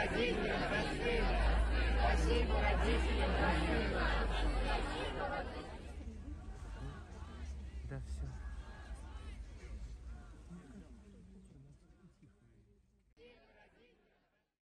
Россия! Россия!